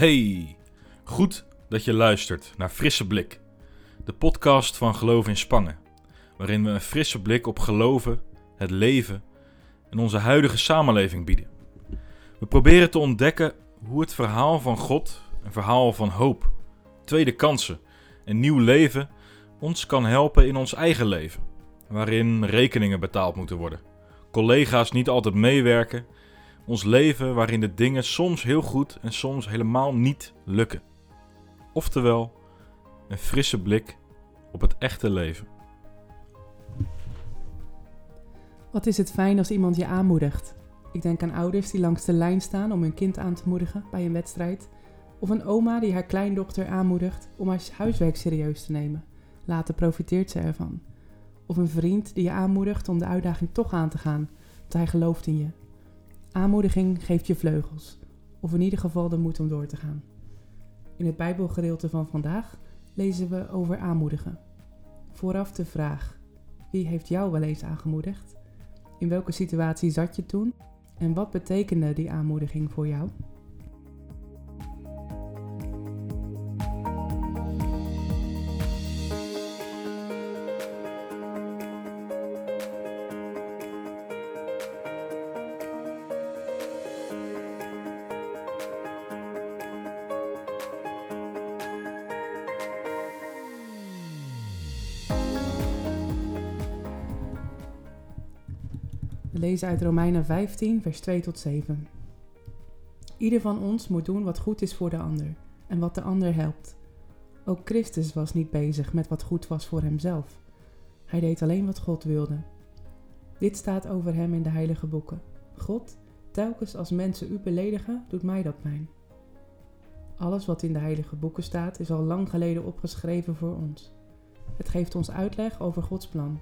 Hey, goed dat je luistert naar Frisse Blik, de podcast van Geloof in Spangen, waarin we een frisse blik op geloven, het leven en onze huidige samenleving bieden. We proberen te ontdekken hoe het verhaal van God, een verhaal van hoop, tweede kansen en nieuw leven ons kan helpen in ons eigen leven, waarin rekeningen betaald moeten worden, collega's niet altijd meewerken ons leven waarin de dingen soms heel goed en soms helemaal niet lukken. Oftewel, een frisse blik op het echte leven. Wat is het fijn als iemand je aanmoedigt? Ik denk aan ouders die langs de lijn staan om hun kind aan te moedigen bij een wedstrijd. Of een oma die haar kleindochter aanmoedigt om haar huiswerk serieus te nemen. Later profiteert ze ervan. Of een vriend die je aanmoedigt om de uitdaging toch aan te gaan, want hij gelooft in je. Aanmoediging geeft je vleugels, of in ieder geval de moed om door te gaan. In het Bijbelgedeelte van vandaag lezen we over aanmoedigen. Vooraf de vraag: wie heeft jou wel eens aangemoedigd? In welke situatie zat je toen? En wat betekende die aanmoediging voor jou? Lezen uit Romeinen 15, vers 2 tot 7. Ieder van ons moet doen wat goed is voor de ander en wat de ander helpt. Ook Christus was niet bezig met wat goed was voor hemzelf. Hij deed alleen wat God wilde. Dit staat over hem in de heilige boeken. God, telkens als mensen u beledigen, doet mij dat pijn. Alles wat in de heilige boeken staat is al lang geleden opgeschreven voor ons. Het geeft ons uitleg over Gods plan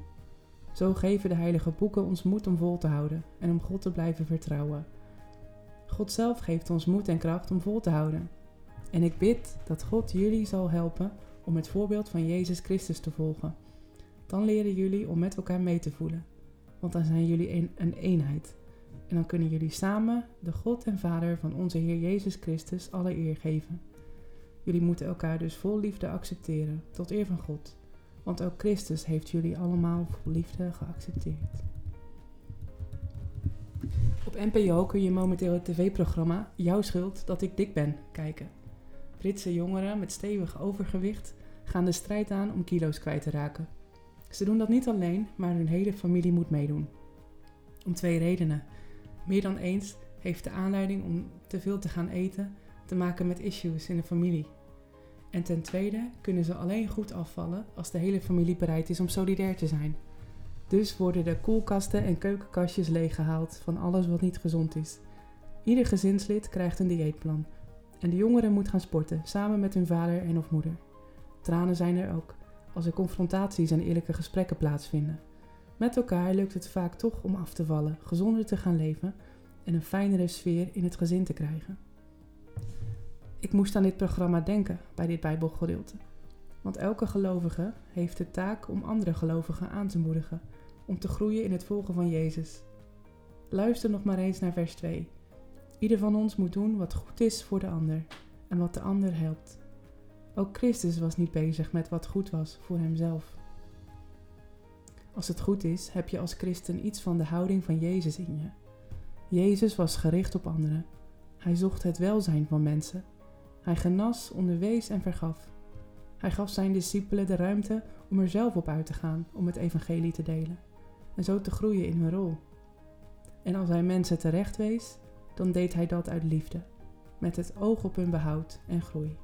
zo geven de heilige boeken ons moed om vol te houden en om God te blijven vertrouwen. God zelf geeft ons moed en kracht om vol te houden. En ik bid dat God jullie zal helpen om het voorbeeld van Jezus Christus te volgen. Dan leren jullie om met elkaar mee te voelen, want dan zijn jullie een, een eenheid. En dan kunnen jullie samen de God en Vader van onze Heer Jezus Christus alle eer geven. Jullie moeten elkaar dus vol liefde accepteren, tot eer van God want ook Christus heeft jullie allemaal vol liefde geaccepteerd. Op NPO kun je momenteel het tv-programma Jouw schuld dat ik dik ben kijken. Britse jongeren met stevig overgewicht gaan de strijd aan om kilo's kwijt te raken. Ze doen dat niet alleen, maar hun hele familie moet meedoen. Om twee redenen. Meer dan eens heeft de aanleiding om te veel te gaan eten te maken met issues in de familie. En ten tweede kunnen ze alleen goed afvallen als de hele familie bereid is om solidair te zijn. Dus worden de koelkasten en keukenkastjes leeggehaald van alles wat niet gezond is. Ieder gezinslid krijgt een dieetplan. En de jongeren moet gaan sporten, samen met hun vader en of moeder. Tranen zijn er ook, als er confrontaties en eerlijke gesprekken plaatsvinden. Met elkaar lukt het vaak toch om af te vallen, gezonder te gaan leven en een fijnere sfeer in het gezin te krijgen. Ik moest aan dit programma denken bij dit Bijbelgedeelte. Want elke gelovige heeft de taak om andere gelovigen aan te moedigen, om te groeien in het volgen van Jezus. Luister nog maar eens naar vers 2. Ieder van ons moet doen wat goed is voor de ander en wat de ander helpt. Ook Christus was niet bezig met wat goed was voor hemzelf. Als het goed is, heb je als christen iets van de houding van Jezus in je. Jezus was gericht op anderen. Hij zocht het welzijn van mensen hij genas, onderwees en vergaf. Hij gaf zijn discipelen de ruimte om er zelf op uit te gaan om het evangelie te delen en zo te groeien in hun rol. En als hij mensen terecht wees, dan deed hij dat uit liefde, met het oog op hun behoud en groei.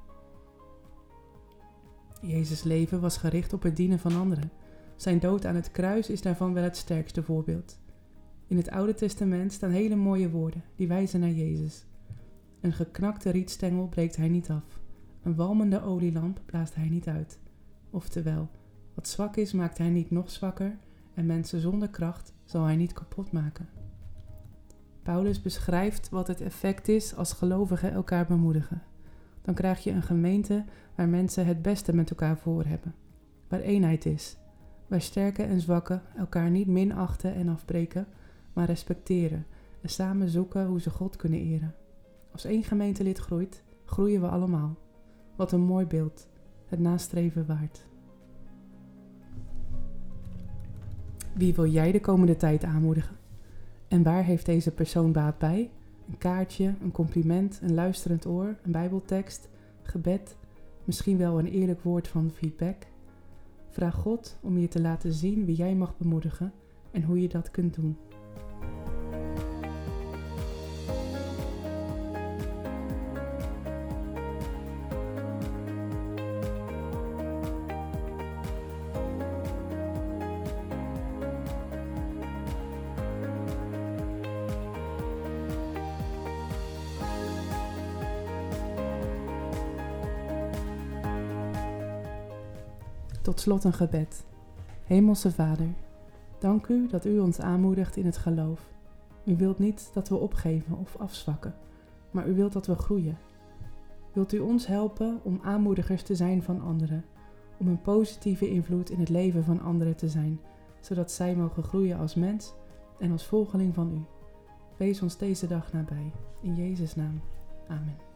Jezus' leven was gericht op het dienen van anderen. Zijn dood aan het kruis is daarvan wel het sterkste voorbeeld. In het Oude Testament staan hele mooie woorden die wijzen naar Jezus. Een geknakte rietstengel breekt hij niet af. Een walmende olielamp blaast hij niet uit. Oftewel, wat zwak is, maakt hij niet nog zwakker en mensen zonder kracht zal hij niet kapot maken. Paulus beschrijft wat het effect is als gelovigen elkaar bemoedigen. Dan krijg je een gemeente waar mensen het beste met elkaar voor hebben, waar eenheid is, waar sterke en zwakke elkaar niet minachten en afbreken, maar respecteren en samen zoeken hoe ze God kunnen eren. Als één gemeentelid groeit, groeien we allemaal. Wat een mooi beeld, het nastreven waard. Wie wil jij de komende tijd aanmoedigen? En waar heeft deze persoon baat bij? Een kaartje, een compliment, een luisterend oor, een bijbeltekst, gebed, misschien wel een eerlijk woord van feedback? Vraag God om je te laten zien wie jij mag bemoedigen en hoe je dat kunt doen. Tot slot een gebed. Hemelse Vader, dank u dat u ons aanmoedigt in het geloof. U wilt niet dat we opgeven of afzwakken, maar u wilt dat we groeien. Wilt u ons helpen om aanmoedigers te zijn van anderen, om een positieve invloed in het leven van anderen te zijn, zodat zij mogen groeien als mens en als volgeling van u. Wees ons deze dag nabij. In Jezus' naam. Amen.